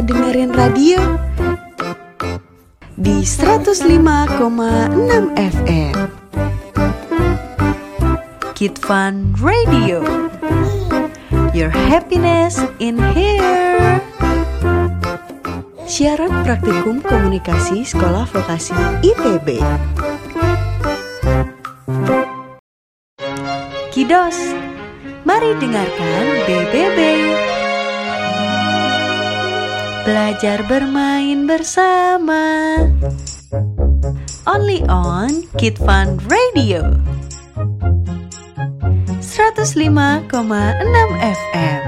dengerin radio di 105,6 FM. Kid Fun Radio. Your happiness in here. Siaran praktikum komunikasi Sekolah Vokasi IPB. Kidos, mari dengarkan BBB. Belajar bermain bersama. Only on Kid Fun Radio. 105,6 FM.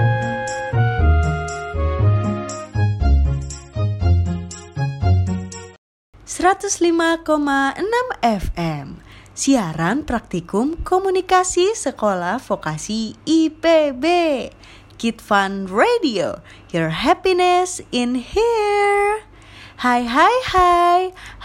enam FM Siaran Praktikum Komunikasi Sekolah Vokasi IPB Kid Fun Radio Your happiness in here Hai hai hai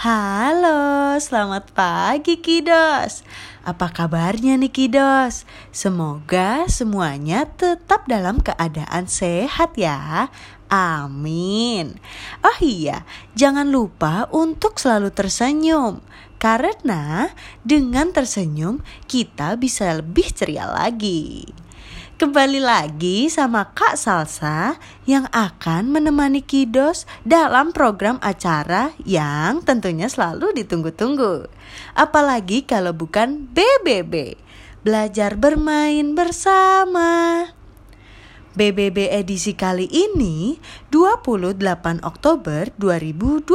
Halo Selamat pagi Kidos apa kabarnya nih Kidos? Semoga semuanya tetap dalam keadaan sehat ya. Amin. Oh iya, jangan lupa untuk selalu tersenyum. Karena dengan tersenyum kita bisa lebih ceria lagi. Kembali lagi sama Kak Salsa yang akan menemani Kidos dalam program acara yang tentunya selalu ditunggu-tunggu. Apalagi kalau bukan BBB, belajar bermain bersama. BBB edisi kali ini 28 Oktober 2020.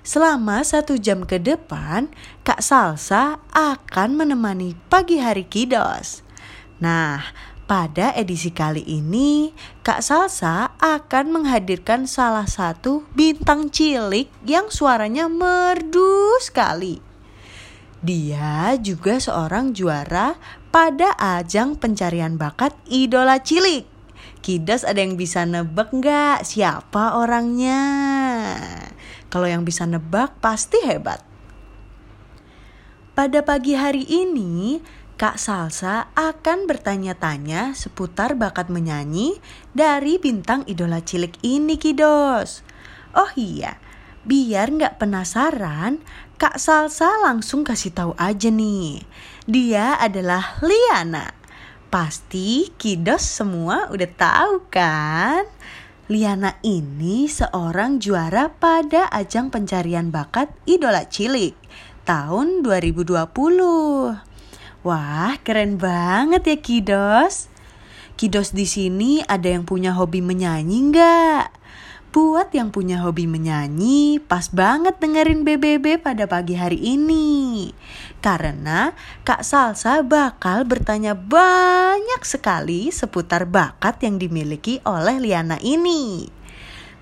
Selama satu jam ke depan, Kak Salsa akan menemani pagi hari Kidos. Nah, pada edisi kali ini, Kak Salsa akan menghadirkan salah satu bintang cilik yang suaranya merdu sekali. Dia juga seorang juara pada ajang pencarian bakat idola cilik. Kidas ada yang bisa nebak nggak siapa orangnya? Kalau yang bisa nebak pasti hebat. Pada pagi hari ini, Kak Salsa akan bertanya-tanya seputar bakat menyanyi dari bintang idola cilik ini Kidos. Oh iya, biar nggak penasaran, Kak Salsa langsung kasih tahu aja nih. Dia adalah Liana. Pasti Kidos semua udah tahu kan? Liana ini seorang juara pada ajang pencarian bakat idola cilik tahun 2020. Wah, keren banget ya Kidos. Kidos di sini ada yang punya hobi menyanyi nggak? Buat yang punya hobi menyanyi, pas banget dengerin BBB pada pagi hari ini. Karena Kak Salsa bakal bertanya banyak sekali seputar bakat yang dimiliki oleh Liana ini.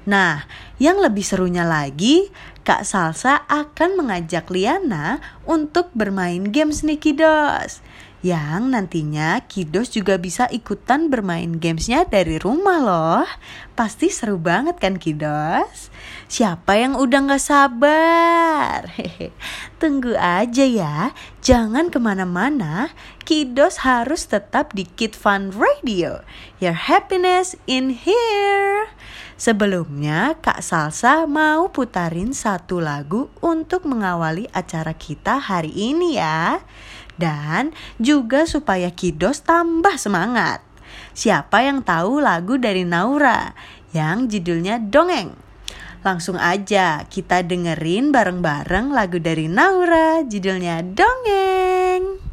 Nah, yang lebih serunya lagi, Kak Salsa akan mengajak Liana untuk bermain games nih Kidos. Yang nantinya Kidos juga bisa ikutan bermain gamesnya dari rumah loh. Pasti seru banget kan Kidos? Siapa yang udah gak sabar? Tunggu aja ya, jangan ke mana-mana. Kidos harus tetap di Kid Fun Radio. Your happiness in here. Sebelumnya, Kak Salsa mau putarin satu lagu untuk mengawali acara kita hari ini ya. Dan juga supaya Kidos tambah semangat. Siapa yang tahu lagu dari Naura yang judulnya Dongeng? Langsung aja kita dengerin bareng-bareng lagu dari Naura judulnya Dongeng.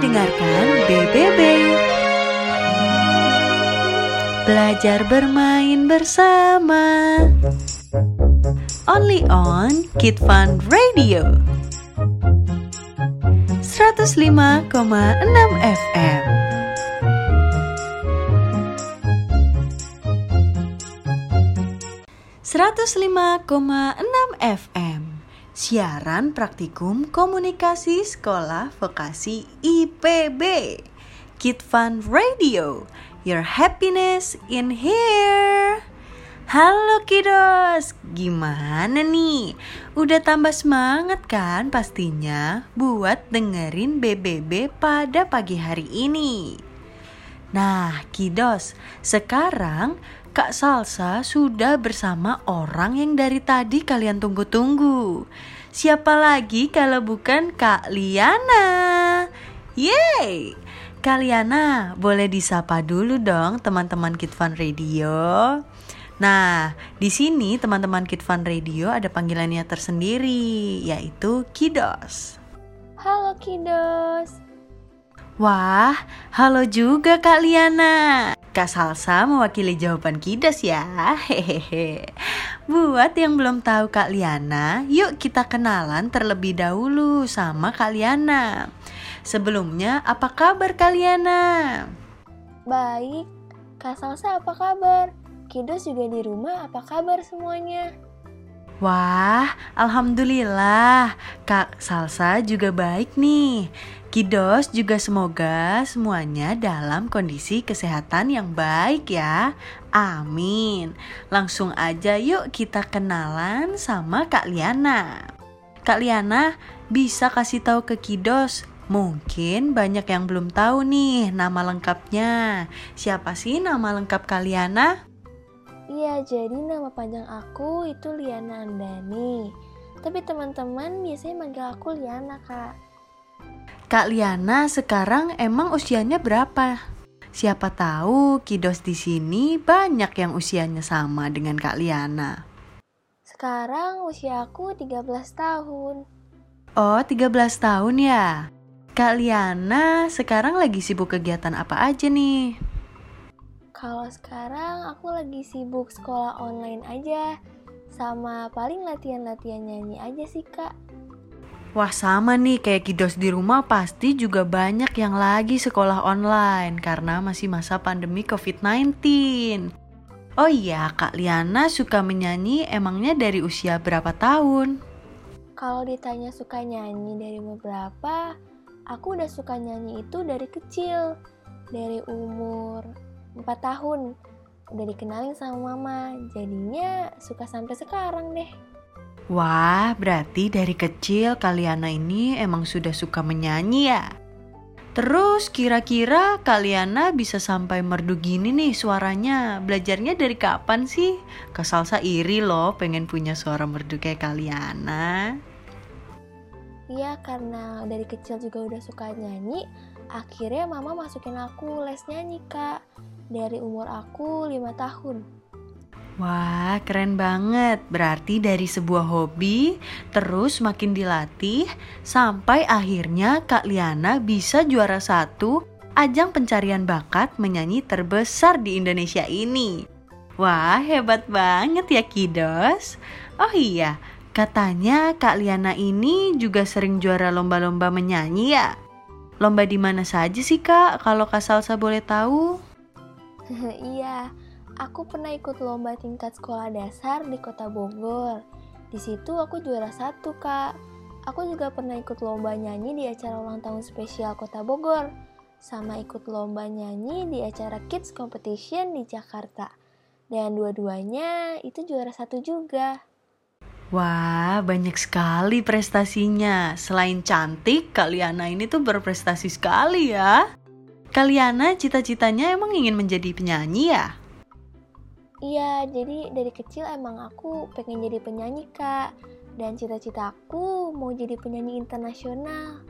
Dengarkan BBB. Belajar bermain bersama. Only on Kid Fun Radio. 105,6 FM. enam FM Siaran Praktikum Komunikasi Sekolah Vokasi IPB Kid Fun Radio Your happiness in here Halo kiddos, gimana nih? Udah tambah semangat kan pastinya buat dengerin BBB pada pagi hari ini? Nah, Kidos, sekarang Kak Salsa sudah bersama orang yang dari tadi kalian tunggu-tunggu. Siapa lagi kalau bukan Kak Liana? Yeay! Kak Liana, boleh disapa dulu dong teman-teman Kid Fun Radio. Nah, di sini teman-teman Kid Fun Radio ada panggilannya tersendiri, yaitu Kidos. Halo Kidos. Wah, halo juga Kak Liana. Kak Salsa mewakili jawaban Kidas ya. Hehehe. Buat yang belum tahu Kak Liana, yuk kita kenalan terlebih dahulu sama Kak Liana. Sebelumnya, apa kabar Kak Liana? Baik. Kak Salsa apa kabar? Kidos juga di rumah apa kabar semuanya? Wah, alhamdulillah. Kak Salsa juga baik nih. Kidos juga semoga semuanya dalam kondisi kesehatan yang baik ya. Amin. Langsung aja yuk kita kenalan sama Kak Liana. Kak Liana bisa kasih tahu ke Kidos Mungkin banyak yang belum tahu nih nama lengkapnya. Siapa sih nama lengkap Kak Liana? Iya, jadi nama panjang aku itu Liana Andani. Tapi teman-teman biasanya manggil aku Liana, Kak. Kak Liana sekarang emang usianya berapa? Siapa tahu Kidos di sini banyak yang usianya sama dengan Kak Liana. Sekarang usia aku 13 tahun. Oh, 13 tahun ya? Kak Liana sekarang lagi sibuk kegiatan apa aja nih? Kalau sekarang aku lagi sibuk sekolah online aja. Sama paling latihan-latihan nyanyi aja sih kak. Wah sama nih kayak Kidos di rumah pasti juga banyak yang lagi sekolah online karena masih masa pandemi COVID-19. Oh iya, Kak Liana suka menyanyi emangnya dari usia berapa tahun? Kalau ditanya suka nyanyi dari umur berapa, aku udah suka nyanyi itu dari kecil. Dari umur 4 tahun. Udah dikenalin sama mama, jadinya suka sampai sekarang deh. Wah, berarti dari kecil Kaliana ini emang sudah suka menyanyi ya? Terus kira-kira Kaliana bisa sampai merdu gini nih suaranya. Belajarnya dari kapan sih? Kak Salsa iri loh pengen punya suara merdu kayak Kaliana. Iya, karena dari kecil juga udah suka nyanyi, akhirnya mama masukin aku les nyanyi, Kak. Dari umur aku 5 tahun. Wah, keren banget. Berarti dari sebuah hobi terus makin dilatih sampai akhirnya Kak Liana bisa juara satu ajang pencarian bakat menyanyi terbesar di Indonesia ini. Wah, hebat banget ya Kidos. Oh iya, katanya Kak Liana ini juga sering juara lomba-lomba menyanyi ya? Lomba di mana saja sih Kak, kalau Kak Salsa boleh tahu? iya, aku pernah ikut lomba tingkat sekolah dasar di kota Bogor. Di situ aku juara satu, Kak. Aku juga pernah ikut lomba nyanyi di acara ulang tahun spesial kota Bogor. Sama ikut lomba nyanyi di acara Kids Competition di Jakarta. Dan dua-duanya itu juara satu juga. Wah, banyak sekali prestasinya. Selain cantik, Kaliana ini tuh berprestasi sekali ya. Kaliana cita-citanya emang ingin menjadi penyanyi ya? Iya, jadi dari kecil emang aku pengen jadi penyanyi, Kak. Dan cita-cita aku mau jadi penyanyi internasional.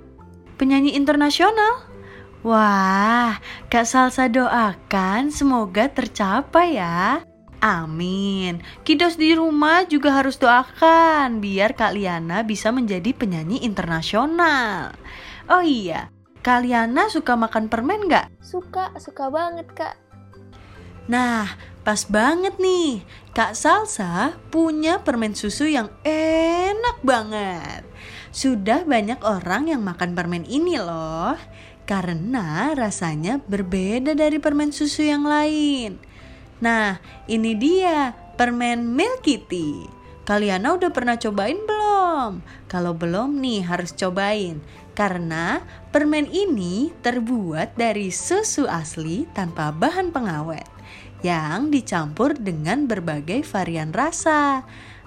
Penyanyi internasional? Wah, Kak Salsa doakan semoga tercapai ya. Amin. Kidos di rumah juga harus doakan biar Kak Liana bisa menjadi penyanyi internasional. Oh iya, Kak Liana suka makan permen nggak? Suka, suka banget, Kak. Nah, pas banget nih. Kak Salsa punya permen susu yang enak banget. Sudah banyak orang yang makan permen ini loh. Karena rasanya berbeda dari permen susu yang lain. Nah, ini dia permen Milk Kitty. Kaliana udah pernah cobain belum? Kalau belum nih harus cobain. Karena permen ini terbuat dari susu asli tanpa bahan pengawet yang dicampur dengan berbagai varian rasa.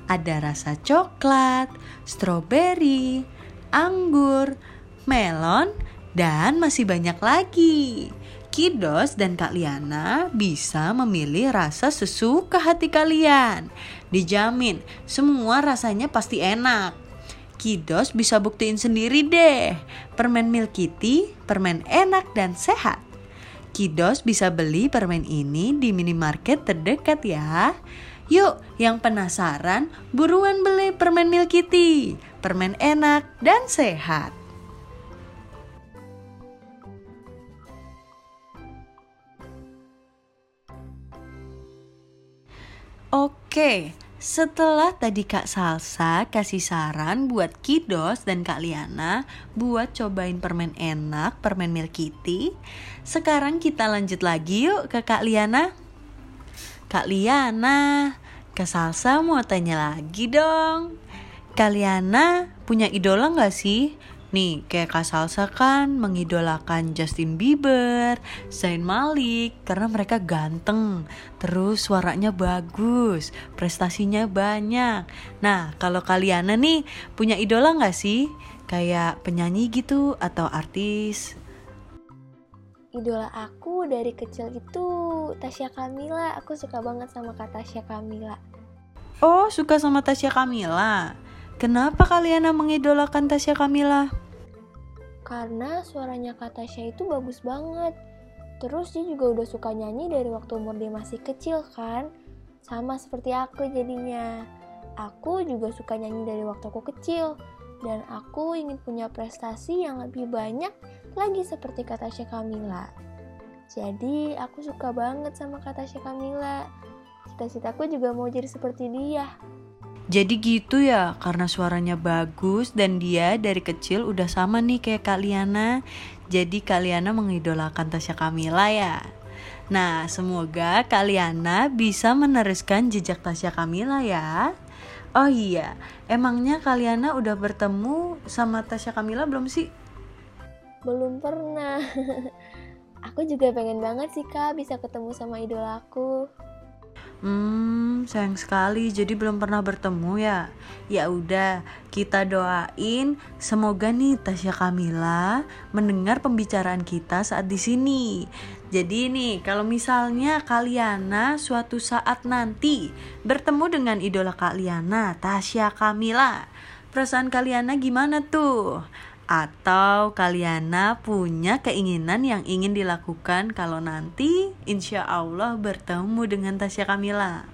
Ada rasa coklat, stroberi, anggur, melon, dan masih banyak lagi. Kidos dan Kak Liana bisa memilih rasa sesuka hati kalian. Dijamin, semua rasanya pasti enak. Kidos bisa buktiin sendiri deh. Permen Milk Kitty, permen enak dan sehat. Kidos bisa beli permen ini di minimarket terdekat ya. Yuk, yang penasaran, buruan beli permen Milk Kitty. Permen enak dan sehat. Oke, setelah tadi Kak Salsa kasih saran buat Kidos dan Kak Liana buat cobain permen enak, permen Milk Kitty, sekarang kita lanjut lagi yuk ke Kak Liana. Kak Liana, Kak Salsa mau tanya lagi dong. Kak Liana punya idola nggak sih? Nih, kayak Kak Salsa kan mengidolakan Justin Bieber, Zayn Malik karena mereka ganteng, terus suaranya bagus, prestasinya banyak. Nah, kalau kalian nih punya idola nggak sih? Kayak penyanyi gitu atau artis? Idola aku dari kecil itu Tasya Kamila. Aku suka banget sama Kak Tasya Kamila. Oh, suka sama Tasya Kamila. Kenapa kalian mengidolakan Tasya Kamila? Karena suaranya Kak Tasya itu bagus banget. Terus dia juga udah suka nyanyi dari waktu umur dia masih kecil kan? Sama seperti aku jadinya. Aku juga suka nyanyi dari waktu aku kecil, dan aku ingin punya prestasi yang lebih banyak lagi seperti kata Tasya Kamila. Jadi aku suka banget sama kata Tasya Kamila. Cita-citaku juga mau jadi seperti dia. Jadi gitu ya, karena suaranya bagus dan dia dari kecil udah sama nih kayak Kak Liana. Jadi Kak Liana mengidolakan Tasya Kamila ya. Nah, semoga Kak Liana bisa meneruskan jejak Tasya Kamila ya. Oh iya, emangnya Kaliana udah bertemu sama Tasya Kamila belum sih? Belum pernah. aku juga pengen banget sih kak bisa ketemu sama idolaku. Hmm, sayang sekali. Jadi belum pernah bertemu ya. Ya udah, kita doain semoga nih Tasya Kamila mendengar pembicaraan kita saat di sini. Jadi nih, kalau misalnya Kaliana suatu saat nanti bertemu dengan idola Kaliana, Tasya Kamila, perasaan Kaliana gimana tuh? Atau Kaliana punya keinginan yang ingin dilakukan kalau nanti insya Allah bertemu dengan Tasya Kamila?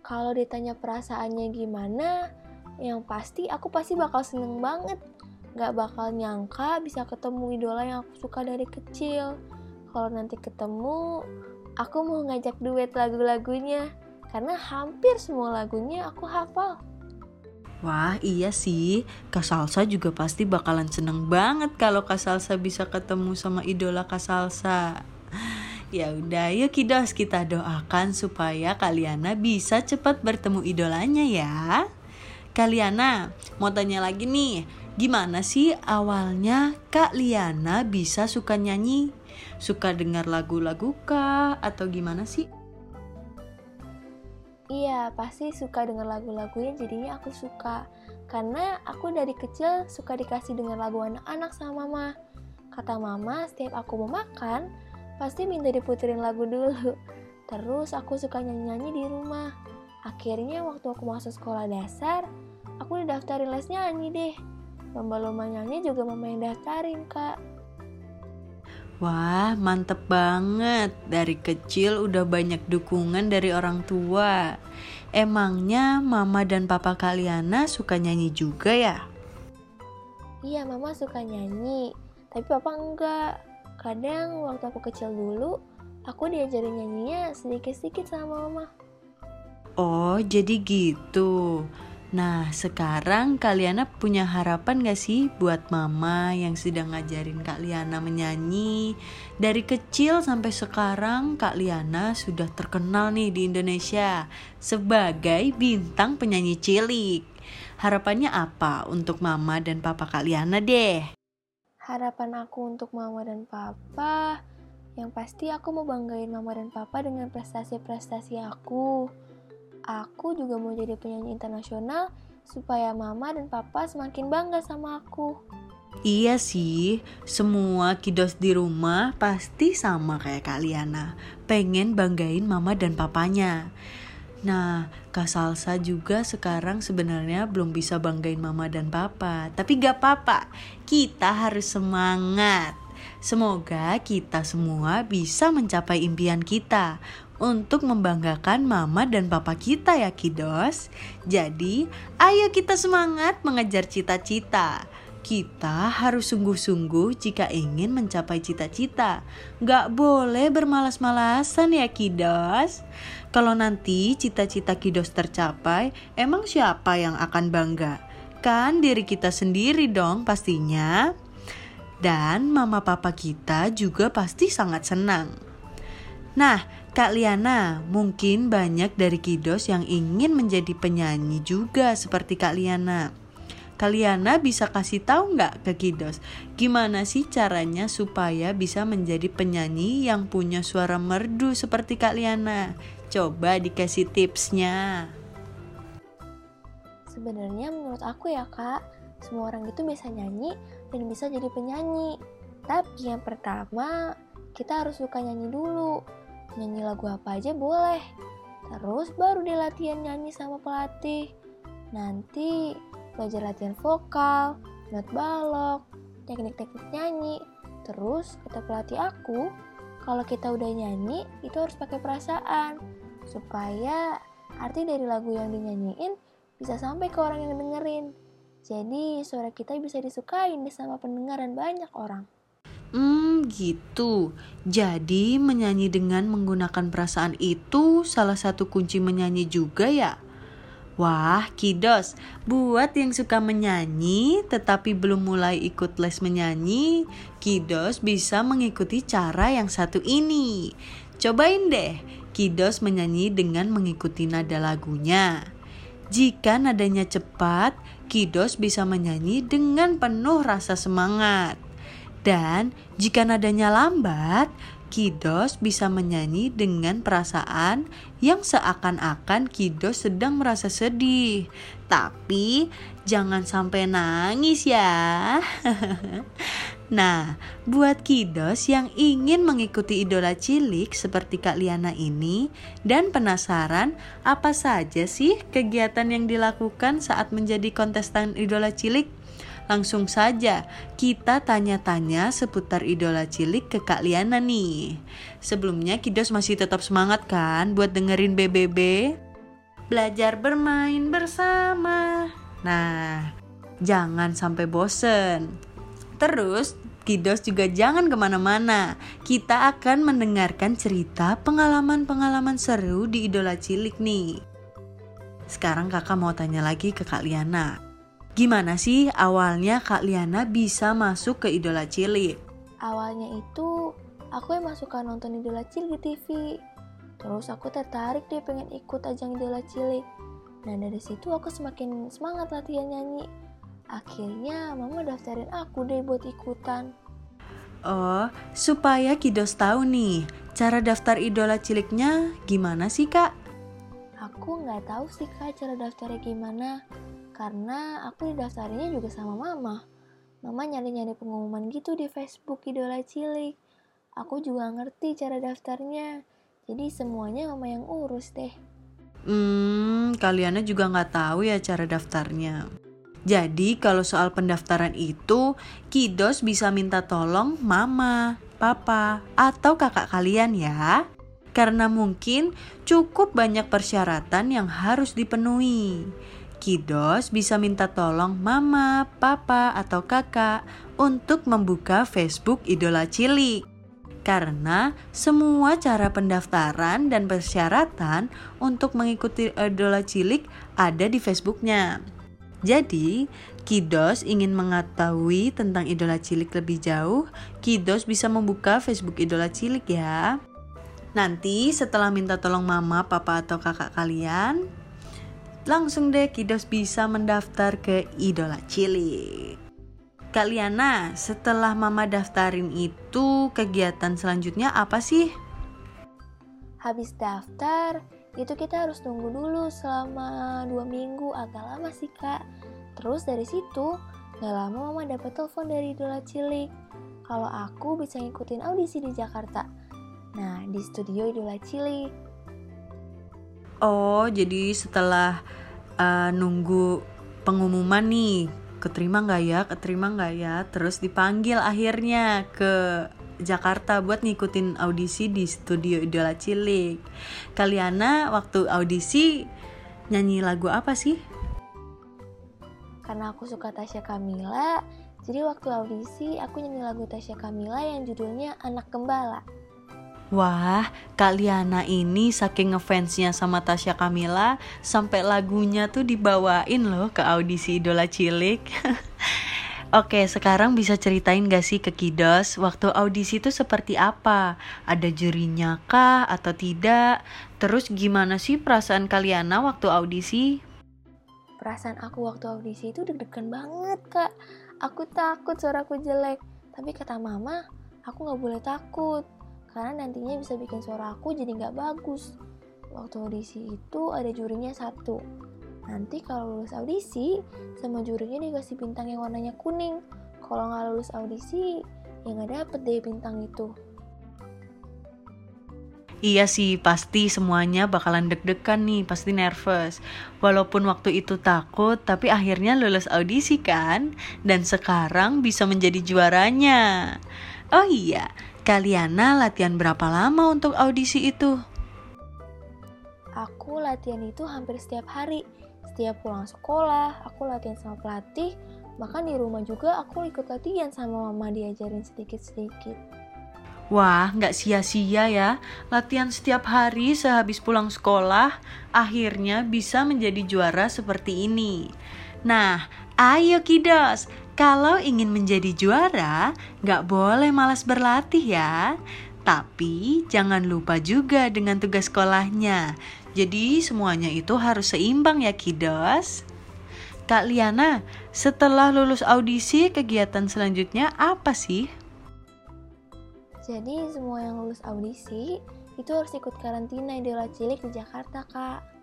Kalau ditanya perasaannya gimana, yang pasti aku pasti bakal seneng banget. Gak bakal nyangka bisa ketemu idola yang aku suka dari kecil. Kalau nanti ketemu, aku mau ngajak duet lagu-lagunya. Karena hampir semua lagunya aku hafal. Wah iya sih, Kak Salsa juga pasti bakalan seneng banget kalau Kak Salsa bisa ketemu sama idola Kak Salsa. Ya udah, yuk Kidos kita doakan supaya Kaliana bisa cepat bertemu idolanya ya. Kaliana, mau tanya lagi nih, gimana sih awalnya Kak Liana bisa suka nyanyi? Suka dengar lagu-lagu kah? Atau gimana sih? Iya, pasti suka dengan lagu-lagunya jadinya aku suka. Karena aku dari kecil suka dikasih dengan lagu anak-anak sama mama. Kata mama, setiap aku mau makan, pasti minta diputerin lagu dulu. Terus aku suka nyanyi-nyanyi di rumah. Akhirnya waktu aku masuk sekolah dasar, aku didaftarin les nyanyi deh. Lomba-lomba nyanyi juga mama yang daftarin, Kak. Wah, mantep banget. Dari kecil udah banyak dukungan dari orang tua. Emangnya mama dan papa Kaliana suka nyanyi juga ya? Iya, mama suka nyanyi. Tapi papa enggak. Kadang waktu aku kecil dulu, aku diajarin nyanyinya sedikit-sedikit sama mama. Oh, jadi gitu. Nah, sekarang Kaliana punya harapan gak sih buat mama yang sedang ngajarin Kak Liana menyanyi? Dari kecil sampai sekarang Kak Liana sudah terkenal nih di Indonesia sebagai bintang penyanyi cilik. Harapannya apa untuk mama dan papa Kak Liana deh? Harapan aku untuk mama dan papa, yang pasti aku mau banggain mama dan papa dengan prestasi-prestasi aku aku juga mau jadi penyanyi internasional supaya mama dan papa semakin bangga sama aku. Iya sih, semua kidos di rumah pasti sama kayak Kaliana, pengen banggain mama dan papanya. Nah, Kak Salsa juga sekarang sebenarnya belum bisa banggain mama dan papa, tapi gak apa-apa, kita harus semangat. Semoga kita semua bisa mencapai impian kita untuk membanggakan mama dan papa kita ya kidos. Jadi, ayo kita semangat mengejar cita-cita. Kita harus sungguh-sungguh jika ingin mencapai cita-cita. Gak boleh bermalas-malasan ya kidos. Kalau nanti cita-cita kidos tercapai, emang siapa yang akan bangga? Kan diri kita sendiri dong pastinya. Dan mama papa kita juga pasti sangat senang. Nah, Kak Liana, mungkin banyak dari Kidos yang ingin menjadi penyanyi juga seperti Kak Liana. Kak Liana bisa kasih tahu nggak ke Kidos, gimana sih caranya supaya bisa menjadi penyanyi yang punya suara merdu seperti Kak Liana? Coba dikasih tipsnya. Sebenarnya menurut aku ya kak, semua orang itu bisa nyanyi dan bisa jadi penyanyi. Tapi yang pertama, kita harus suka nyanyi dulu nyanyi lagu apa aja boleh. Terus baru dia latihan nyanyi sama pelatih. Nanti belajar latihan vokal, not balok, teknik-teknik nyanyi. Terus kata pelatih aku, kalau kita udah nyanyi itu harus pakai perasaan supaya arti dari lagu yang dinyanyiin bisa sampai ke orang yang dengerin. Jadi suara kita bisa disukain sama pendengar dan banyak orang. Hmm, gitu. Jadi menyanyi dengan menggunakan perasaan itu salah satu kunci menyanyi juga ya? Wah, Kidos, buat yang suka menyanyi tetapi belum mulai ikut les menyanyi, Kidos bisa mengikuti cara yang satu ini. Cobain deh, Kidos menyanyi dengan mengikuti nada lagunya. Jika nadanya cepat, Kidos bisa menyanyi dengan penuh rasa semangat. Dan jika nadanya lambat, Kidos bisa menyanyi dengan perasaan yang seakan-akan Kidos sedang merasa sedih. Tapi jangan sampai nangis ya. nah, buat Kidos yang ingin mengikuti idola cilik seperti Kak Liana ini dan penasaran apa saja sih kegiatan yang dilakukan saat menjadi kontestan idola cilik? Langsung saja kita tanya-tanya seputar idola cilik ke Kak Liana nih. Sebelumnya Kidos masih tetap semangat kan buat dengerin BBB? Belajar bermain bersama. Nah, jangan sampai bosen. Terus Kidos juga jangan ke mana-mana. Kita akan mendengarkan cerita pengalaman-pengalaman seru di idola cilik nih. Sekarang kakak mau tanya lagi ke Kak Liana. Gimana sih awalnya Kak Liana bisa masuk ke Idola Cilik? Awalnya itu aku yang suka nonton Idola Cilik di TV. Terus aku tertarik deh pengen ikut ajang Idola Cilik. Nah dari situ aku semakin semangat latihan nyanyi. Akhirnya mama daftarin aku deh buat ikutan. Oh, supaya Kidos tahu nih, cara daftar idola ciliknya gimana sih kak? Aku nggak tahu sih kak cara daftarnya gimana karena aku didaftarinnya juga sama mama. Mama nyari-nyari pengumuman gitu di Facebook Idola Cilik. Aku juga ngerti cara daftarnya. Jadi semuanya mama yang urus deh. Hmm, kaliannya juga nggak tahu ya cara daftarnya. Jadi kalau soal pendaftaran itu, Kidos bisa minta tolong mama, papa, atau kakak kalian ya. Karena mungkin cukup banyak persyaratan yang harus dipenuhi. Kidos bisa minta tolong mama, papa, atau kakak untuk membuka Facebook Idola Cilik. Karena semua cara pendaftaran dan persyaratan untuk mengikuti Idola Cilik ada di Facebooknya. Jadi, Kidos ingin mengetahui tentang Idola Cilik lebih jauh, Kidos bisa membuka Facebook Idola Cilik ya. Nanti setelah minta tolong mama, papa, atau kakak kalian, langsung deh Kidos bisa mendaftar ke Idola Cilik. Kaliana, setelah mama daftarin itu, kegiatan selanjutnya apa sih? Habis daftar, itu kita harus tunggu dulu selama dua minggu, agak lama sih kak. Terus dari situ, gak lama mama dapat telepon dari Idola Cilik. Kalau aku bisa ngikutin audisi di Jakarta. Nah, di studio Idola Cilik. Oh, jadi setelah uh, nunggu pengumuman nih, keterima nggak ya, keterima nggak ya, terus dipanggil akhirnya ke Jakarta buat ngikutin audisi di studio Idola Cilik. Kaliana waktu audisi nyanyi lagu apa sih? Karena aku suka Tasya Kamila, jadi waktu audisi aku nyanyi lagu Tasya Kamila yang judulnya Anak Gembala. Wah, Kak Liana ini saking ngefansnya sama Tasya Kamila sampai lagunya tuh dibawain loh ke audisi Idola Cilik. Oke, sekarang bisa ceritain gak sih ke Kidos waktu audisi itu seperti apa? Ada jurinya kah atau tidak? Terus gimana sih perasaan Kaliana waktu audisi? Perasaan aku waktu audisi itu deg-degan banget kak. Aku takut suaraku jelek. Tapi kata mama, aku gak boleh takut karena nantinya bisa bikin suara aku jadi nggak bagus. Waktu audisi itu ada jurinya satu. Nanti kalau lulus audisi, sama jurinya dikasih bintang yang warnanya kuning. Kalau nggak lulus audisi, ya nggak dapet deh bintang itu. Iya sih, pasti semuanya bakalan deg-degan nih, pasti nervous. Walaupun waktu itu takut, tapi akhirnya lulus audisi kan? Dan sekarang bisa menjadi juaranya. Oh iya, Kaliana latihan berapa lama untuk audisi itu? Aku latihan itu hampir setiap hari. Setiap pulang sekolah, aku latihan sama pelatih. Bahkan di rumah juga aku ikut latihan sama mama diajarin sedikit-sedikit. Wah, nggak sia-sia ya. Latihan setiap hari sehabis pulang sekolah, akhirnya bisa menjadi juara seperti ini. Nah, ayo kiddos, kalau ingin menjadi juara, nggak boleh malas berlatih ya. Tapi jangan lupa juga dengan tugas sekolahnya. Jadi semuanya itu harus seimbang ya kiddos. Kak Liana, setelah lulus audisi, kegiatan selanjutnya apa sih? Jadi semua yang lulus audisi itu harus ikut karantina idola cilik di Jakarta, Kak.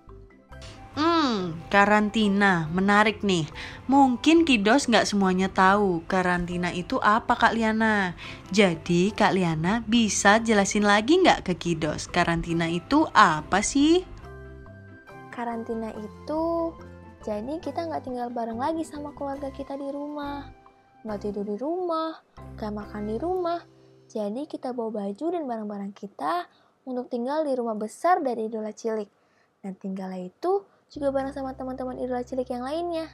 Hmm, karantina. Menarik nih. Mungkin Kidos nggak semuanya tahu karantina itu apa Kak Liana. Jadi Kak Liana bisa jelasin lagi nggak ke Kidos karantina itu apa sih? Karantina itu jadi kita nggak tinggal bareng lagi sama keluarga kita di rumah. Nggak tidur di rumah, nggak makan di rumah. Jadi kita bawa baju dan barang-barang kita untuk tinggal di rumah besar dari idola cilik. Dan tinggalnya itu juga bareng sama teman-teman idola cilik yang lainnya.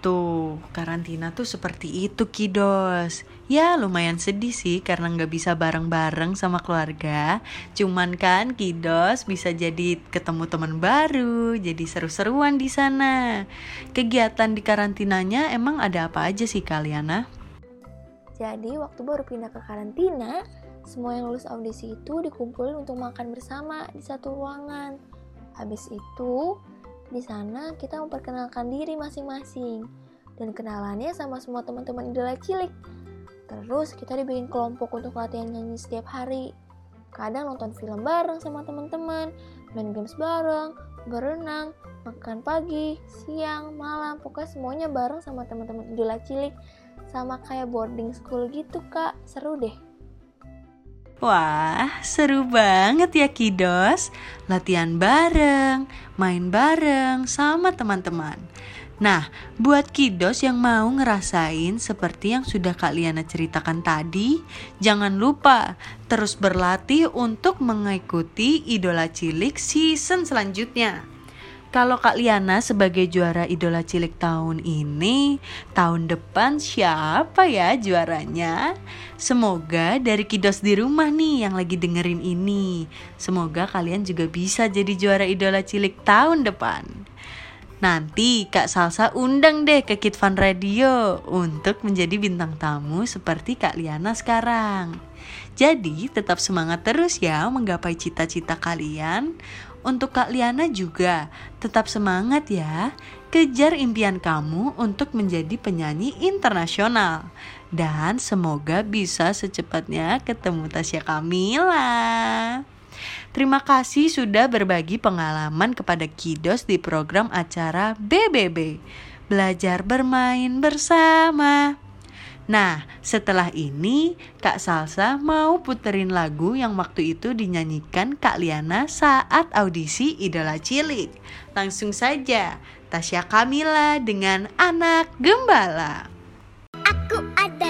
Tuh, karantina tuh seperti itu Kidos. Ya lumayan sedih sih karena nggak bisa bareng-bareng sama keluarga. Cuman kan Kidos bisa jadi ketemu teman baru, jadi seru-seruan di sana. Kegiatan di karantinanya emang ada apa aja sih kalian? Jadi waktu baru pindah ke karantina, semua yang lulus audisi itu dikumpulin untuk makan bersama di satu ruangan. Habis itu, di sana kita memperkenalkan diri masing-masing dan kenalannya sama semua teman-teman idola cilik. Terus kita dibikin kelompok untuk latihan nyanyi setiap hari. Kadang nonton film bareng sama teman-teman, main games bareng, berenang, makan pagi, siang, malam, pokoknya semuanya bareng sama teman-teman idola cilik. Sama kayak boarding school gitu kak, seru deh. Wah, seru banget ya Kidos. Latihan bareng, main bareng sama teman-teman. Nah, buat Kidos yang mau ngerasain seperti yang sudah Kak Liana ceritakan tadi, jangan lupa terus berlatih untuk mengikuti Idola Cilik season selanjutnya. Kalau Kak Liana sebagai juara idola cilik tahun ini, tahun depan siapa ya juaranya? Semoga dari kidos di rumah nih yang lagi dengerin ini. Semoga kalian juga bisa jadi juara idola cilik tahun depan. Nanti Kak Salsa undang deh ke Kid Fun Radio untuk menjadi bintang tamu seperti Kak Liana sekarang. Jadi tetap semangat terus ya menggapai cita-cita kalian untuk Kak Liana juga, tetap semangat ya. Kejar impian kamu untuk menjadi penyanyi internasional. Dan semoga bisa secepatnya ketemu Tasya Kamila. Terima kasih sudah berbagi pengalaman kepada Kidos di program acara BBB. Belajar bermain bersama. Nah, setelah ini Kak Salsa mau puterin lagu yang waktu itu dinyanyikan Kak Liana saat audisi Idola Cilik. Langsung saja, Tasya Kamila dengan Anak Gembala. Aku adalah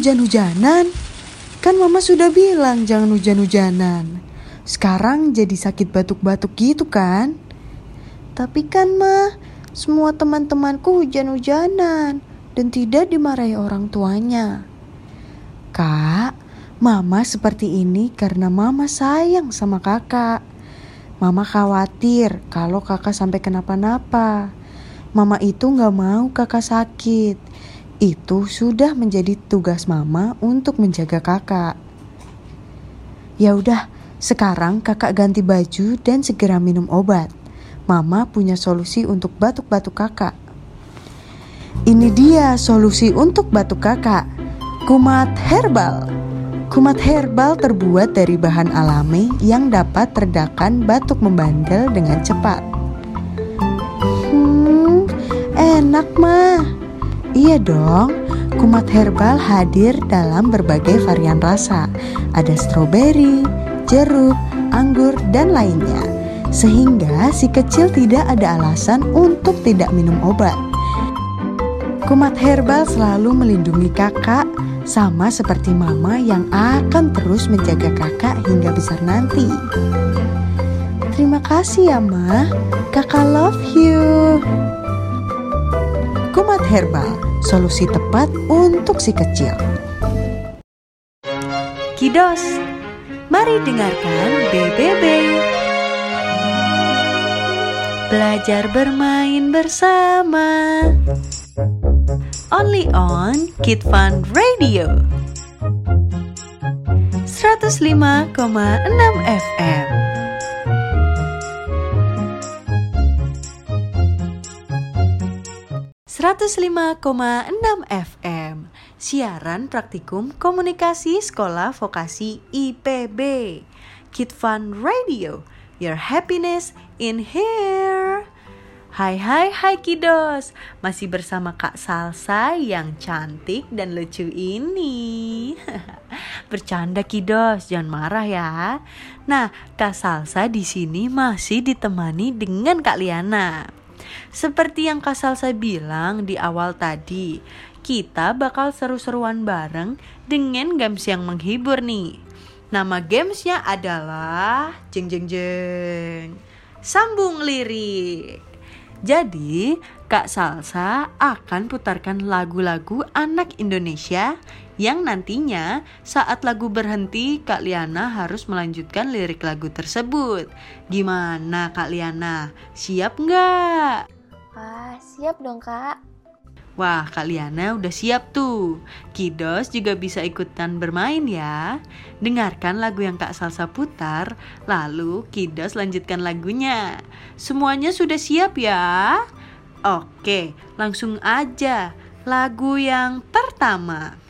hujan-hujanan? Kan mama sudah bilang jangan hujan-hujanan. Sekarang jadi sakit batuk-batuk gitu kan? Tapi kan mah, semua teman-temanku hujan-hujanan dan tidak dimarahi orang tuanya. Kak, mama seperti ini karena mama sayang sama kakak. Mama khawatir kalau kakak sampai kenapa-napa. Mama itu gak mau kakak sakit. Itu sudah menjadi tugas mama untuk menjaga kakak. Ya udah, sekarang kakak ganti baju dan segera minum obat. Mama punya solusi untuk batuk-batuk kakak. Ini dia solusi untuk batuk kakak. Kumat herbal. Kumat herbal terbuat dari bahan alami yang dapat redakan batuk membandel dengan cepat. Hmm, enak mah. Iya dong, kumat herbal hadir dalam berbagai varian rasa. Ada stroberi, jeruk, anggur, dan lainnya. Sehingga si kecil tidak ada alasan untuk tidak minum obat. Kumat herbal selalu melindungi kakak sama seperti mama yang akan terus menjaga kakak hingga besar nanti. Terima kasih ya, Ma. Kakak love you. Kumat herbal, solusi tepat untuk si kecil. Kidos, mari dengarkan BBB. Belajar bermain bersama. Only on Kid Fun Radio. 105,6 FM. Enam FM Siaran Praktikum Komunikasi Sekolah Vokasi IPB Kid Fun Radio Your happiness in here. Hai hai hai kiddos. Masih bersama Kak Salsa yang cantik dan lucu ini. Bercanda kiddos, jangan marah ya. Nah, Kak Salsa di sini masih ditemani dengan Kak Liana Seperti yang Kak Salsa bilang di awal tadi Kita bakal seru-seruan bareng dengan games yang menghibur nih. Nama gamesnya adalah Jeng jeng jeng. Sambung lirik. Jadi, Kak Salsa akan putarkan lagu-lagu anak Indonesia yang nantinya saat lagu berhenti Kak Liana harus melanjutkan lirik lagu tersebut. Gimana Kak Liana? Siap nggak? Wah, siap dong kak. Wah, Kak Liana udah siap tuh. Kidos juga bisa ikutan bermain ya. Dengarkan lagu yang Kak Salsa putar, lalu Kidos lanjutkan lagunya. Semuanya sudah siap ya? Oke, langsung aja. Lagu yang pertama.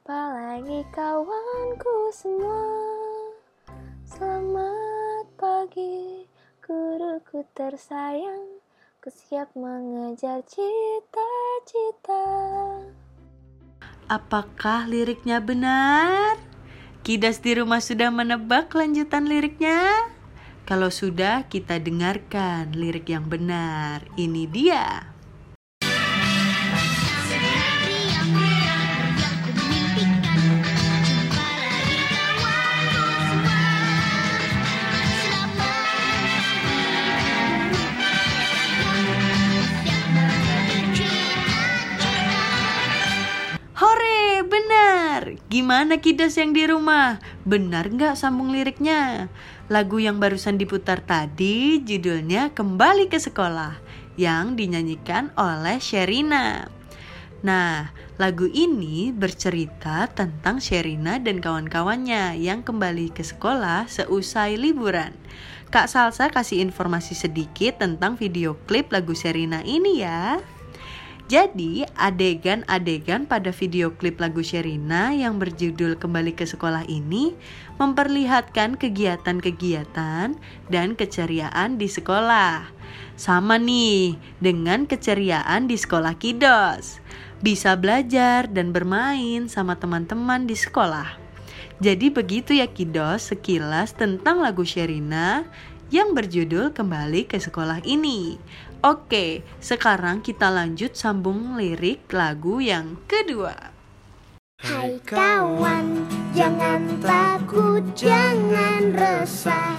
Jumpa lagi kawanku semua. Selamat pagi, guruku tersayang. Ku siap mengejar cita-cita. Apakah liriknya benar? Kidas di rumah sudah menebak lanjutan liriknya? Kalau sudah, kita dengarkan lirik yang benar. Ini dia. Gimana kidas yang di rumah? Benar nggak sambung liriknya? Lagu yang barusan diputar tadi judulnya Kembali ke Sekolah yang dinyanyikan oleh Sherina. Nah, lagu ini bercerita tentang Sherina dan kawan-kawannya yang kembali ke sekolah seusai liburan. Kak Salsa kasih informasi sedikit tentang video klip lagu Sherina ini ya. Jadi, adegan-adegan pada video klip lagu Sherina yang berjudul Kembali ke Sekolah ini memperlihatkan kegiatan-kegiatan dan keceriaan di sekolah. Sama nih dengan keceriaan di sekolah Kidos. Bisa belajar dan bermain sama teman-teman di sekolah. Jadi begitu ya Kidos sekilas tentang lagu Sherina yang berjudul Kembali ke Sekolah ini. Oke, sekarang kita lanjut sambung lirik lagu yang kedua. Hai kawan, jangan takut, jangan resah.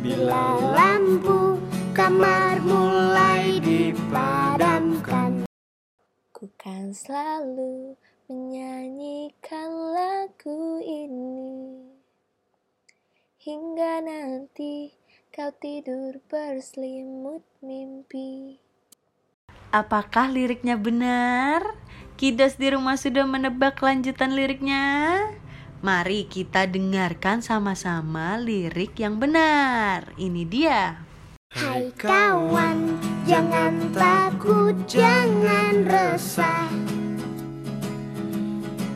Bila lampu kamar mulai dipadamkan, Ku kan selalu menyanyikan lagu ini Hingga nanti kau tidur berselimut mimpi Apakah liriknya benar? Kidos di rumah sudah menebak lanjutan liriknya? Mari kita dengarkan sama-sama lirik yang benar. Ini dia. hai kawan, jangan takut, jangan resah.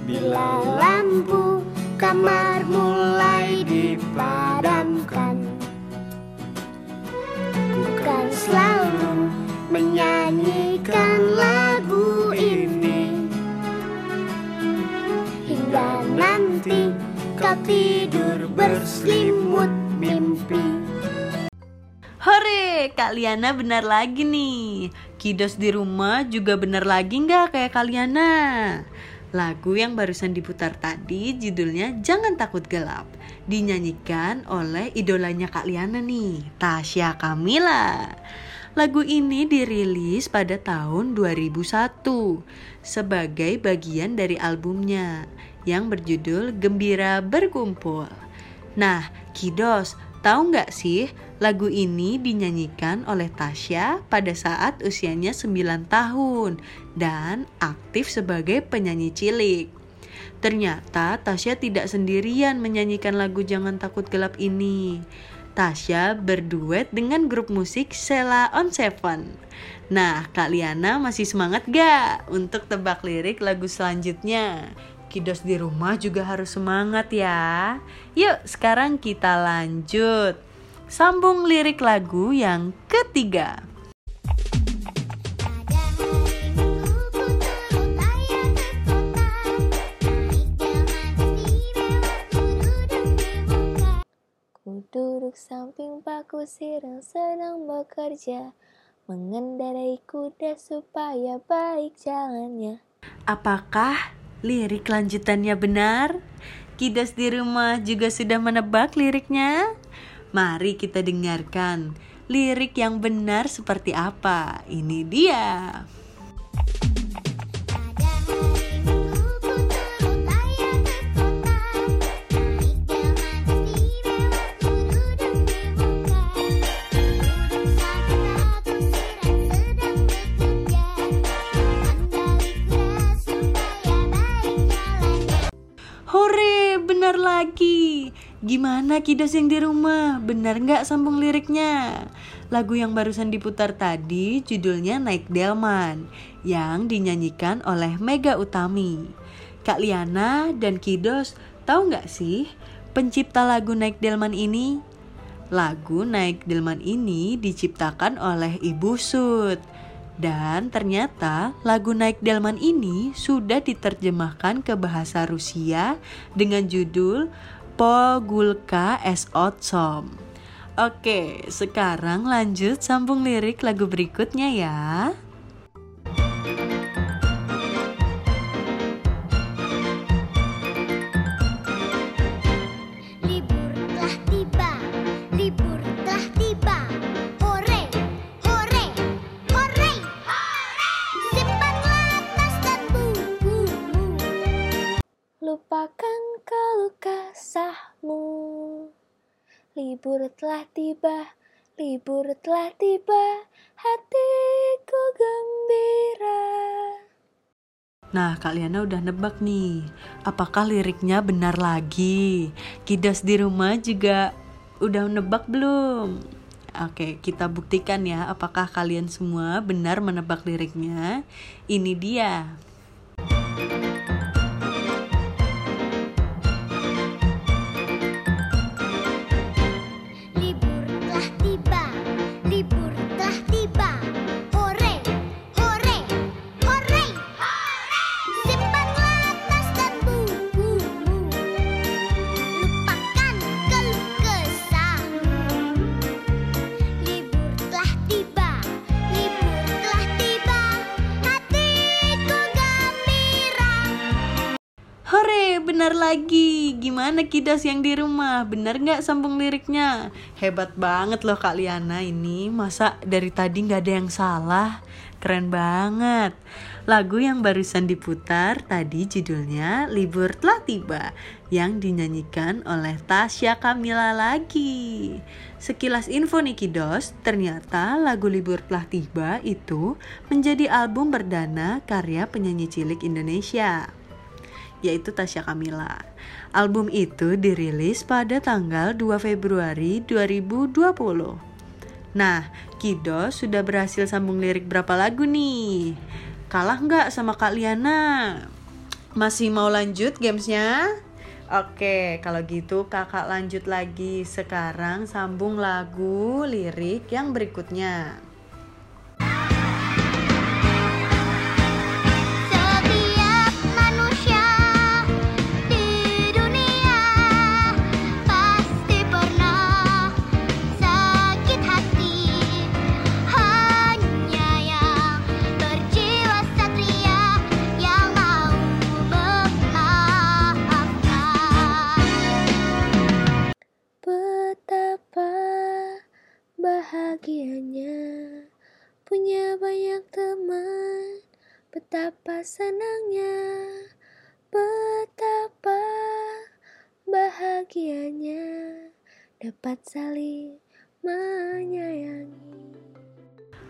Bila lampu kamar mulai dipadamkan, kau tidur berselimut mimpi. Hore, Kak Liana benar lagi nih. Kidos di rumah juga benar lagi nggak kayak Kak Liana? Lagu yang barusan diputar tadi judulnya Jangan Takut Gelap. Dinyanyikan oleh idolanya Kak Liana nih, Tasya Kamila. Lagu ini dirilis pada tahun 2001 sebagai bagian dari albumnya yang berjudul Gembira Berkumpul. Nah, Kidos, tahu nggak sih lagu ini dinyanyikan oleh Tasya pada saat usianya 9 tahun dan aktif sebagai penyanyi cilik. Ternyata Tasya tidak sendirian menyanyikan lagu Jangan Takut Gelap ini. Tasya berduet dengan grup musik Sela on Seven. Nah, Kak Liana masih semangat gak untuk tebak lirik lagu selanjutnya? Kidos di rumah juga harus semangat ya. Yuk, sekarang kita lanjut. Sambung lirik lagu yang ketiga. Duduk samping Pak Kusir yang sedang bekerja Mengendarai kuda supaya baik jalannya Apakah lirik lanjutannya benar? Kidos di rumah juga sudah menebak liriknya? Mari kita dengarkan lirik yang benar seperti apa. Ini dia. Gimana kidos yang di rumah? Benar nggak sambung liriknya? Lagu yang barusan diputar tadi judulnya Naik Delman yang dinyanyikan oleh Mega Utami. Kak Liana dan Kidos tahu nggak sih pencipta lagu Naik Delman ini? Lagu Naik Delman ini diciptakan oleh Ibu Sud. Dan ternyata lagu Naik Delman ini sudah diterjemahkan ke bahasa Rusia dengan judul Pogulka S. Otsom. Oke, sekarang lanjut sambung lirik lagu berikutnya ya. Libur telah tiba, libur telah tiba. Hore, hore, hore, Simpanlah tas dan bukumu. Lupakan keluh kesahmu Libur telah tiba, libur telah tiba Hatiku gembira Nah, Kak Liana udah nebak nih. Apakah liriknya benar lagi? Kidas di rumah juga udah nebak belum? Oke, kita buktikan ya apakah kalian semua benar menebak liriknya. Ini dia. Lagi. Gimana kidas yang di rumah? Benar nggak sambung liriknya? Hebat banget loh Kak Liana ini. Masa dari tadi nggak ada yang salah? Keren banget. Lagu yang barusan diputar tadi judulnya Libur Telah Tiba yang dinyanyikan oleh Tasya Kamila lagi. Sekilas info nih Kidos, ternyata lagu Libur Telah Tiba itu menjadi album perdana karya penyanyi cilik Indonesia yaitu Tasya Kamila. Album itu dirilis pada tanggal 2 Februari 2020. Nah, Kido sudah berhasil sambung lirik berapa lagu nih? Kalah nggak sama Kak Liana? Masih mau lanjut gamesnya? Oke, kalau gitu kakak lanjut lagi. Sekarang sambung lagu lirik yang berikutnya. Bahagianya punya banyak teman, betapa senangnya, betapa bahagianya dapat saling menyayangi.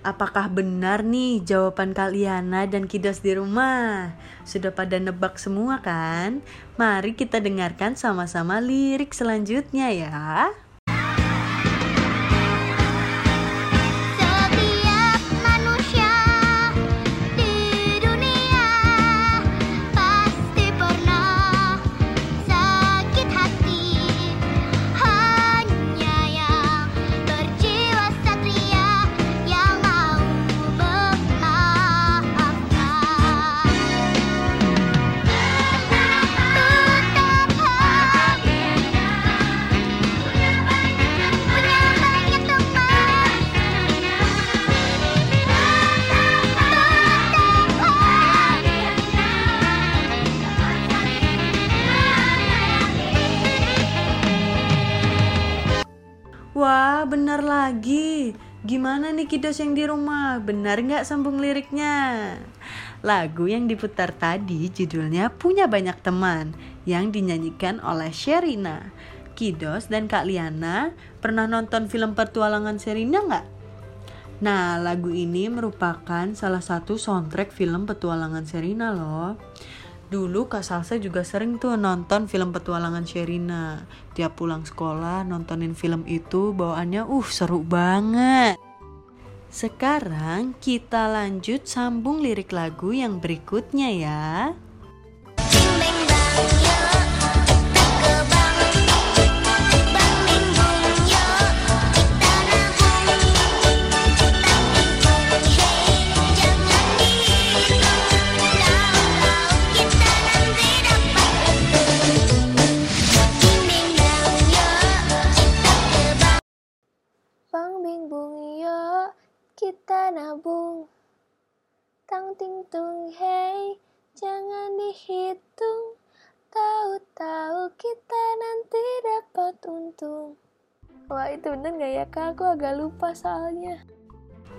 Apakah benar nih jawaban Kaliana dan Kidas di rumah? Sudah pada nebak semua kan? Mari kita dengarkan sama-sama lirik selanjutnya ya. Kidos yang di rumah? Benar nggak sambung liriknya? Lagu yang diputar tadi judulnya Punya Banyak Teman yang dinyanyikan oleh Sherina. Kidos dan Kak Liana pernah nonton film petualangan Sherina nggak? Nah, lagu ini merupakan salah satu soundtrack film petualangan Sherina loh. Dulu Kak Salsa juga sering tuh nonton film petualangan Sherina. Tiap pulang sekolah nontonin film itu bawaannya uh seru banget. Sekarang kita lanjut sambung lirik lagu yang berikutnya ya. Kita nabung. Tang ting tung hey, jangan dihitung. Tahu-tahu kita nanti dapat untung. Wah itu bener gak ya kak? Aku agak lupa soalnya.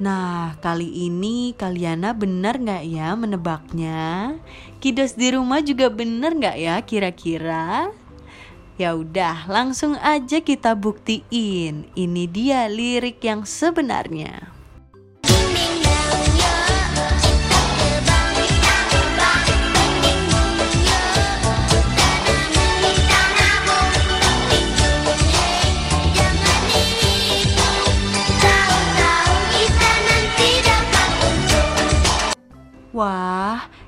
Nah, kali ini Kaliana benar nggak ya menebaknya? Kidos di rumah juga benar nggak ya kira-kira? Ya udah, langsung aja kita buktiin. Ini dia lirik yang sebenarnya.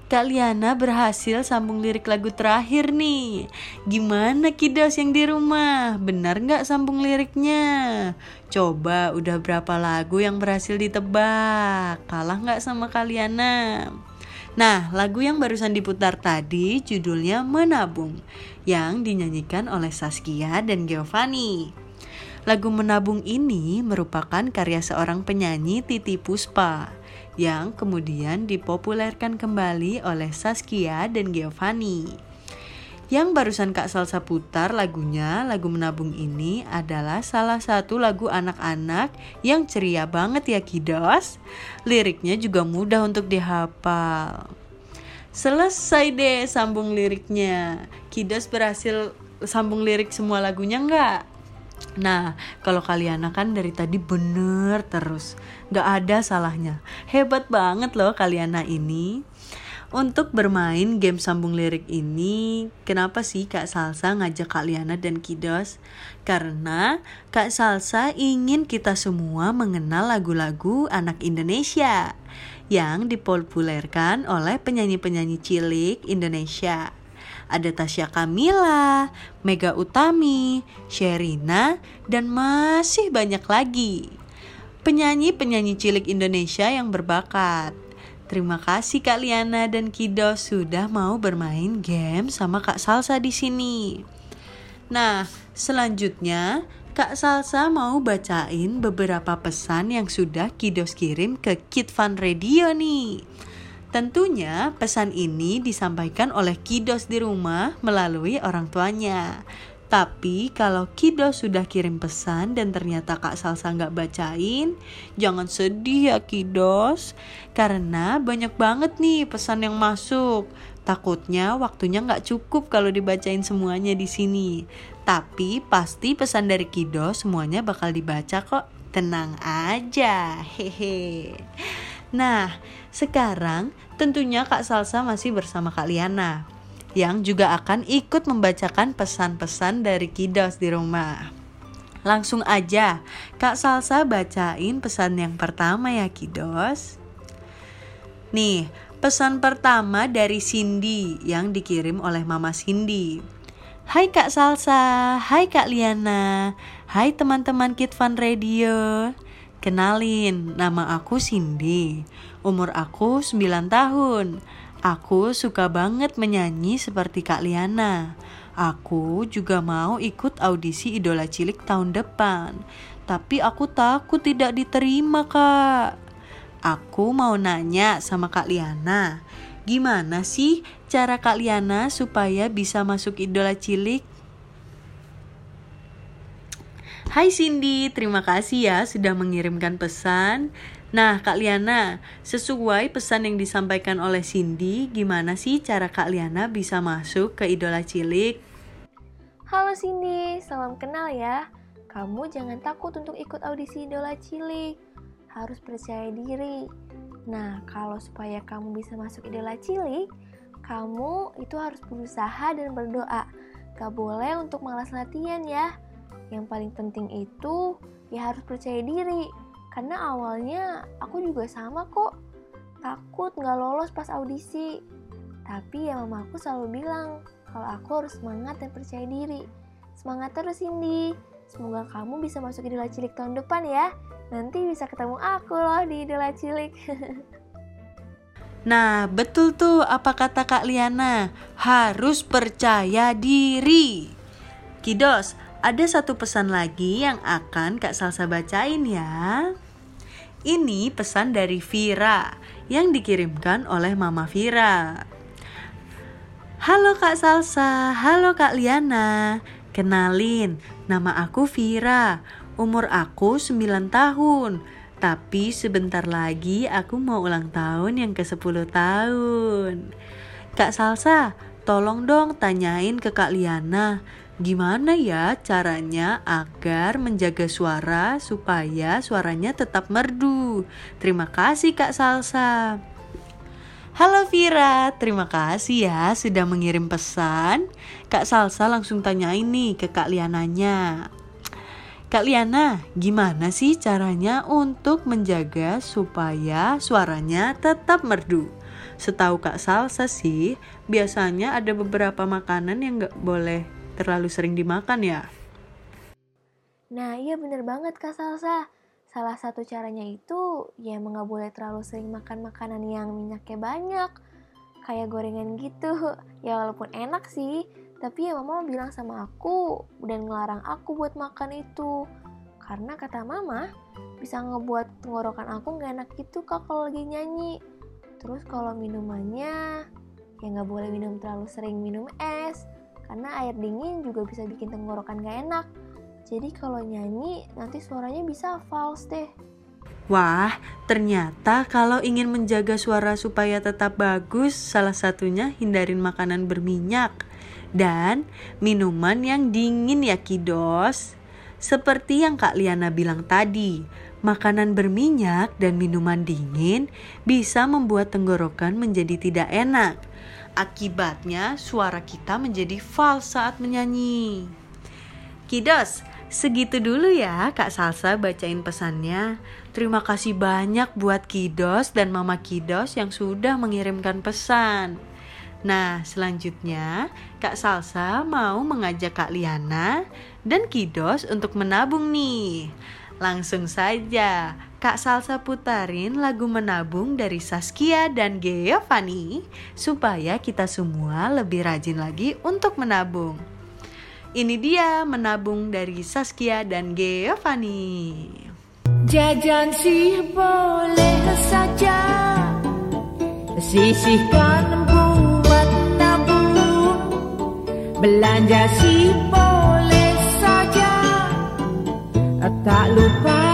Kak Liana berhasil sambung lirik lagu terakhir nih. Gimana kiddos yang di rumah? Benar nggak sambung liriknya? Coba udah berapa lagu yang berhasil ditebak? Kalah nggak sama Kak Liana? Nah, lagu yang barusan diputar tadi judulnya Menabung yang dinyanyikan oleh Saskia dan Giovanni. Lagu Menabung ini merupakan karya seorang penyanyi Titi Puspa yang kemudian dipopulerkan kembali oleh Saskia dan Giovanni. Yang barusan Kak Salsa putar lagunya, lagu Menabung ini adalah salah satu lagu anak-anak yang ceria banget ya kiddos. Liriknya juga mudah untuk dihafal. Selesai deh sambung liriknya. Kiddos berhasil sambung lirik semua lagunya nggak? Nah, kalau kalian kan dari tadi bener terus, nggak ada salahnya. Hebat banget loh kalian ini. Untuk bermain game sambung lirik ini, kenapa sih Kak Salsa ngajak Kak Liana dan Kidos? Karena Kak Salsa ingin kita semua mengenal lagu-lagu anak Indonesia yang dipopulerkan oleh penyanyi-penyanyi cilik Indonesia. Ada Tasya Kamila, Mega Utami, Sherina, dan masih banyak lagi. Penyanyi-penyanyi cilik Indonesia yang berbakat. Terima kasih Kak Liana dan Kido sudah mau bermain game sama Kak Salsa di sini. Nah, selanjutnya Kak Salsa mau bacain beberapa pesan yang sudah Kidos kirim ke Kid Fun Radio nih. Tentunya pesan ini disampaikan oleh Kidos di rumah melalui orang tuanya. Tapi kalau Kidos sudah kirim pesan dan ternyata Kak Salsa nggak bacain, jangan sedih ya Kidos. Karena banyak banget nih pesan yang masuk. Takutnya waktunya nggak cukup kalau dibacain semuanya di sini. Tapi pasti pesan dari Kidos semuanya bakal dibaca kok. Tenang aja, hehe. Nah, sekarang tentunya Kak Salsa masih bersama Kak Liana yang juga akan ikut membacakan pesan-pesan dari Kidos di rumah. Langsung aja, Kak Salsa bacain pesan yang pertama ya Kidos. Nih, pesan pertama dari Cindy yang dikirim oleh Mama Cindy. Hai Kak Salsa, hai Kak Liana, hai teman-teman Kid Fun Radio. Kenalin, nama aku Cindy. Umur aku 9 tahun. Aku suka banget menyanyi seperti Kak Liana. Aku juga mau ikut audisi Idola Cilik tahun depan. Tapi aku takut tidak diterima, Kak. Aku mau nanya sama Kak Liana. Gimana sih cara Kak Liana supaya bisa masuk Idola Cilik? Hai Cindy, terima kasih ya sudah mengirimkan pesan. Nah, Kak Liana, sesuai pesan yang disampaikan oleh Cindy, gimana sih cara Kak Liana bisa masuk ke Idola Cilik? Halo Cindy, salam kenal ya. Kamu jangan takut untuk ikut audisi Idola Cilik. Harus percaya diri. Nah, kalau supaya kamu bisa masuk Idola Cilik, kamu itu harus berusaha dan berdoa. Gak boleh untuk malas latihan ya. Yang paling penting itu ya harus percaya diri. Karena awalnya aku juga sama kok. Takut gak lolos pas audisi. Tapi ya mamaku selalu bilang kalau aku harus semangat dan percaya diri. Semangat terus Cindy. Semoga kamu bisa masuk Idola Cilik tahun depan ya. Nanti bisa ketemu aku loh di Idola Cilik. Nah, betul tuh apa kata Kak Liana. Harus percaya diri. Kidos, ada satu pesan lagi yang akan Kak Salsa bacain ya. Ini pesan dari Vira yang dikirimkan oleh Mama Vira. Halo Kak Salsa, halo Kak Liana. Kenalin, nama aku Vira. Umur aku 9 tahun. Tapi sebentar lagi aku mau ulang tahun yang ke-10 tahun. Kak Salsa, tolong dong tanyain ke Kak Liana, gimana ya caranya agar menjaga suara supaya suaranya tetap merdu. Terima kasih Kak Salsa. Halo Vira, terima kasih ya sudah mengirim pesan. Kak Salsa langsung tanyain nih ke Kak Liananya. Kak Liana, gimana sih caranya untuk menjaga supaya suaranya tetap merdu? Setahu Kak Salsa sih, biasanya ada beberapa makanan yang nggak boleh terlalu sering dimakan ya. Nah, iya bener banget Kak Salsa. Salah satu caranya itu ya emang nggak boleh terlalu sering makan makanan yang minyaknya banyak. Kayak gorengan gitu. Ya walaupun enak sih, tapi ya mama bilang sama aku dan ngelarang aku buat makan itu. Karena kata mama, bisa ngebuat tenggorokan aku nggak enak gitu kak kalau lagi nyanyi. Terus kalau minumannya, ya nggak boleh minum terlalu sering minum es. Karena air dingin juga bisa bikin tenggorokan gak enak. Jadi kalau nyanyi nanti suaranya bisa false deh. Wah, ternyata kalau ingin menjaga suara supaya tetap bagus, salah satunya hindarin makanan berminyak dan minuman yang dingin ya kidos. Seperti yang Kak Liana bilang tadi, makanan berminyak dan minuman dingin bisa membuat tenggorokan menjadi tidak enak. Akibatnya suara kita menjadi false saat menyanyi. Kidos, segitu dulu ya Kak Salsa bacain pesannya. Terima kasih banyak buat Kidos dan Mama Kidos yang sudah mengirimkan pesan. Nah, selanjutnya Kak Salsa mau mengajak Kak Liana dan Kidos untuk menabung nih. Langsung saja, Kak Salsa putarin lagu menabung dari Saskia dan Giovanni supaya kita semua lebih rajin lagi untuk menabung. Ini dia menabung dari Saskia dan Giovanni. Jajan sih boleh saja Sisihkan buat nabung Belanja sih boleh saja Tak lupa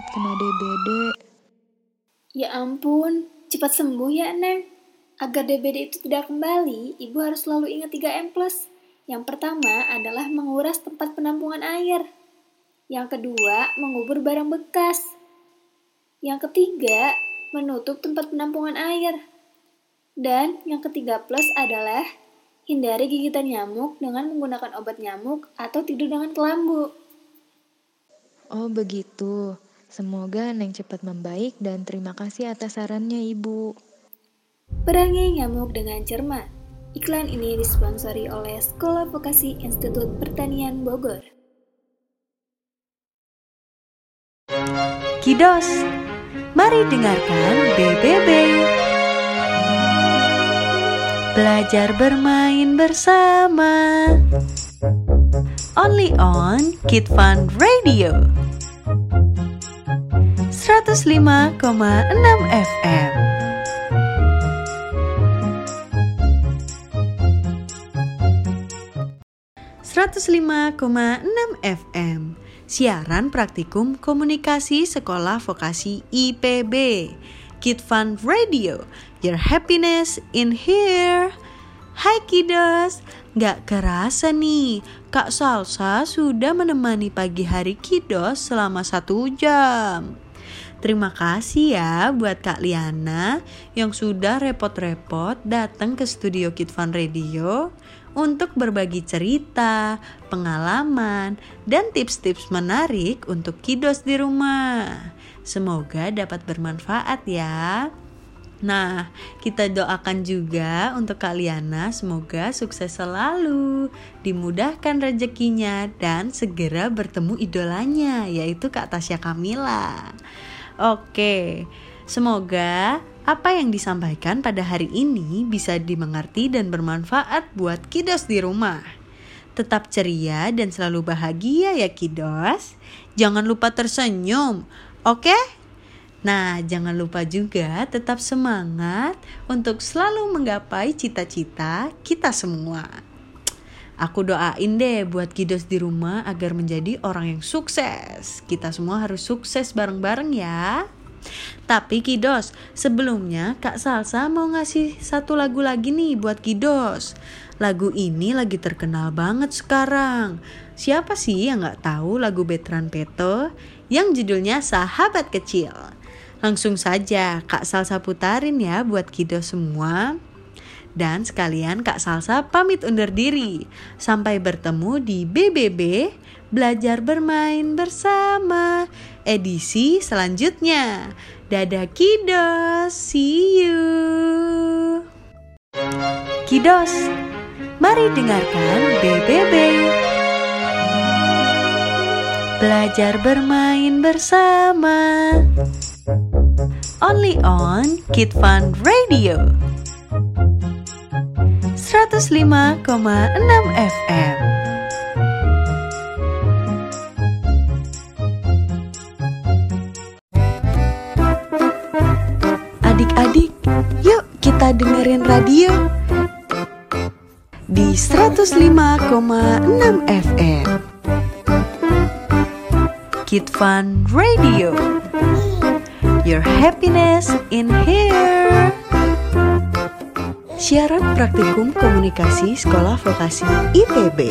sakit kena DBD. Ya ampun, cepat sembuh ya Eneng. Agar DBD itu tidak kembali, ibu harus selalu ingat 3M+. Yang pertama adalah menguras tempat penampungan air. Yang kedua, mengubur barang bekas. Yang ketiga, menutup tempat penampungan air. Dan yang ketiga plus adalah hindari gigitan nyamuk dengan menggunakan obat nyamuk atau tidur dengan kelambu. Oh begitu, semoga Neng cepat membaik dan terima kasih atas sarannya ibu. Perangi nyamuk dengan cermat. Iklan ini disponsori oleh Sekolah Vokasi Institut Pertanian Bogor. Kidos, mari dengarkan BBB. Belajar bermain bersama. Only on Kid Fun Radio. 105,6 FM. FM Siaran Praktikum Komunikasi Sekolah Vokasi IPB Kid Fun Radio Your happiness in here. Hai Kidos Gak kerasa nih Kak Salsa sudah menemani pagi hari Kidos selama satu jam Terima kasih ya buat Kak Liana yang sudah repot-repot datang ke studio Kid Fun Radio untuk berbagi cerita, pengalaman, dan tips-tips menarik untuk kidos di rumah. Semoga dapat bermanfaat ya. Nah, kita doakan juga untuk Kak Liana semoga sukses selalu, dimudahkan rezekinya dan segera bertemu idolanya yaitu Kak Tasya Kamila. Oke, semoga apa yang disampaikan pada hari ini bisa dimengerti dan bermanfaat buat kidos di rumah. Tetap ceria dan selalu bahagia ya kidos. Jangan lupa tersenyum, oke? Nah, jangan lupa juga tetap semangat untuk selalu menggapai cita-cita kita semua. Aku doain deh buat Kidos di rumah agar menjadi orang yang sukses. Kita semua harus sukses bareng-bareng ya. Tapi Kidos, sebelumnya Kak Salsa mau ngasih satu lagu lagi nih buat Kidos. Lagu ini lagi terkenal banget sekarang. Siapa sih yang gak tahu lagu Betran Peto yang judulnya Sahabat Kecil? Langsung saja Kak Salsa putarin ya buat Kidos semua. Dan sekalian Kak Salsa pamit undur diri. Sampai bertemu di BBB Belajar Bermain Bersama edisi selanjutnya. Dadah Kidos, see you. Kidos, mari dengarkan BBB. Belajar bermain bersama. Only on Kid Fun Radio. 105,6 FM. Adik-adik, yuk kita dengerin radio di 105,6 FM. Kid Fun Radio. Your happiness in here. Siaran praktikum komunikasi Sekolah Vokasi IPB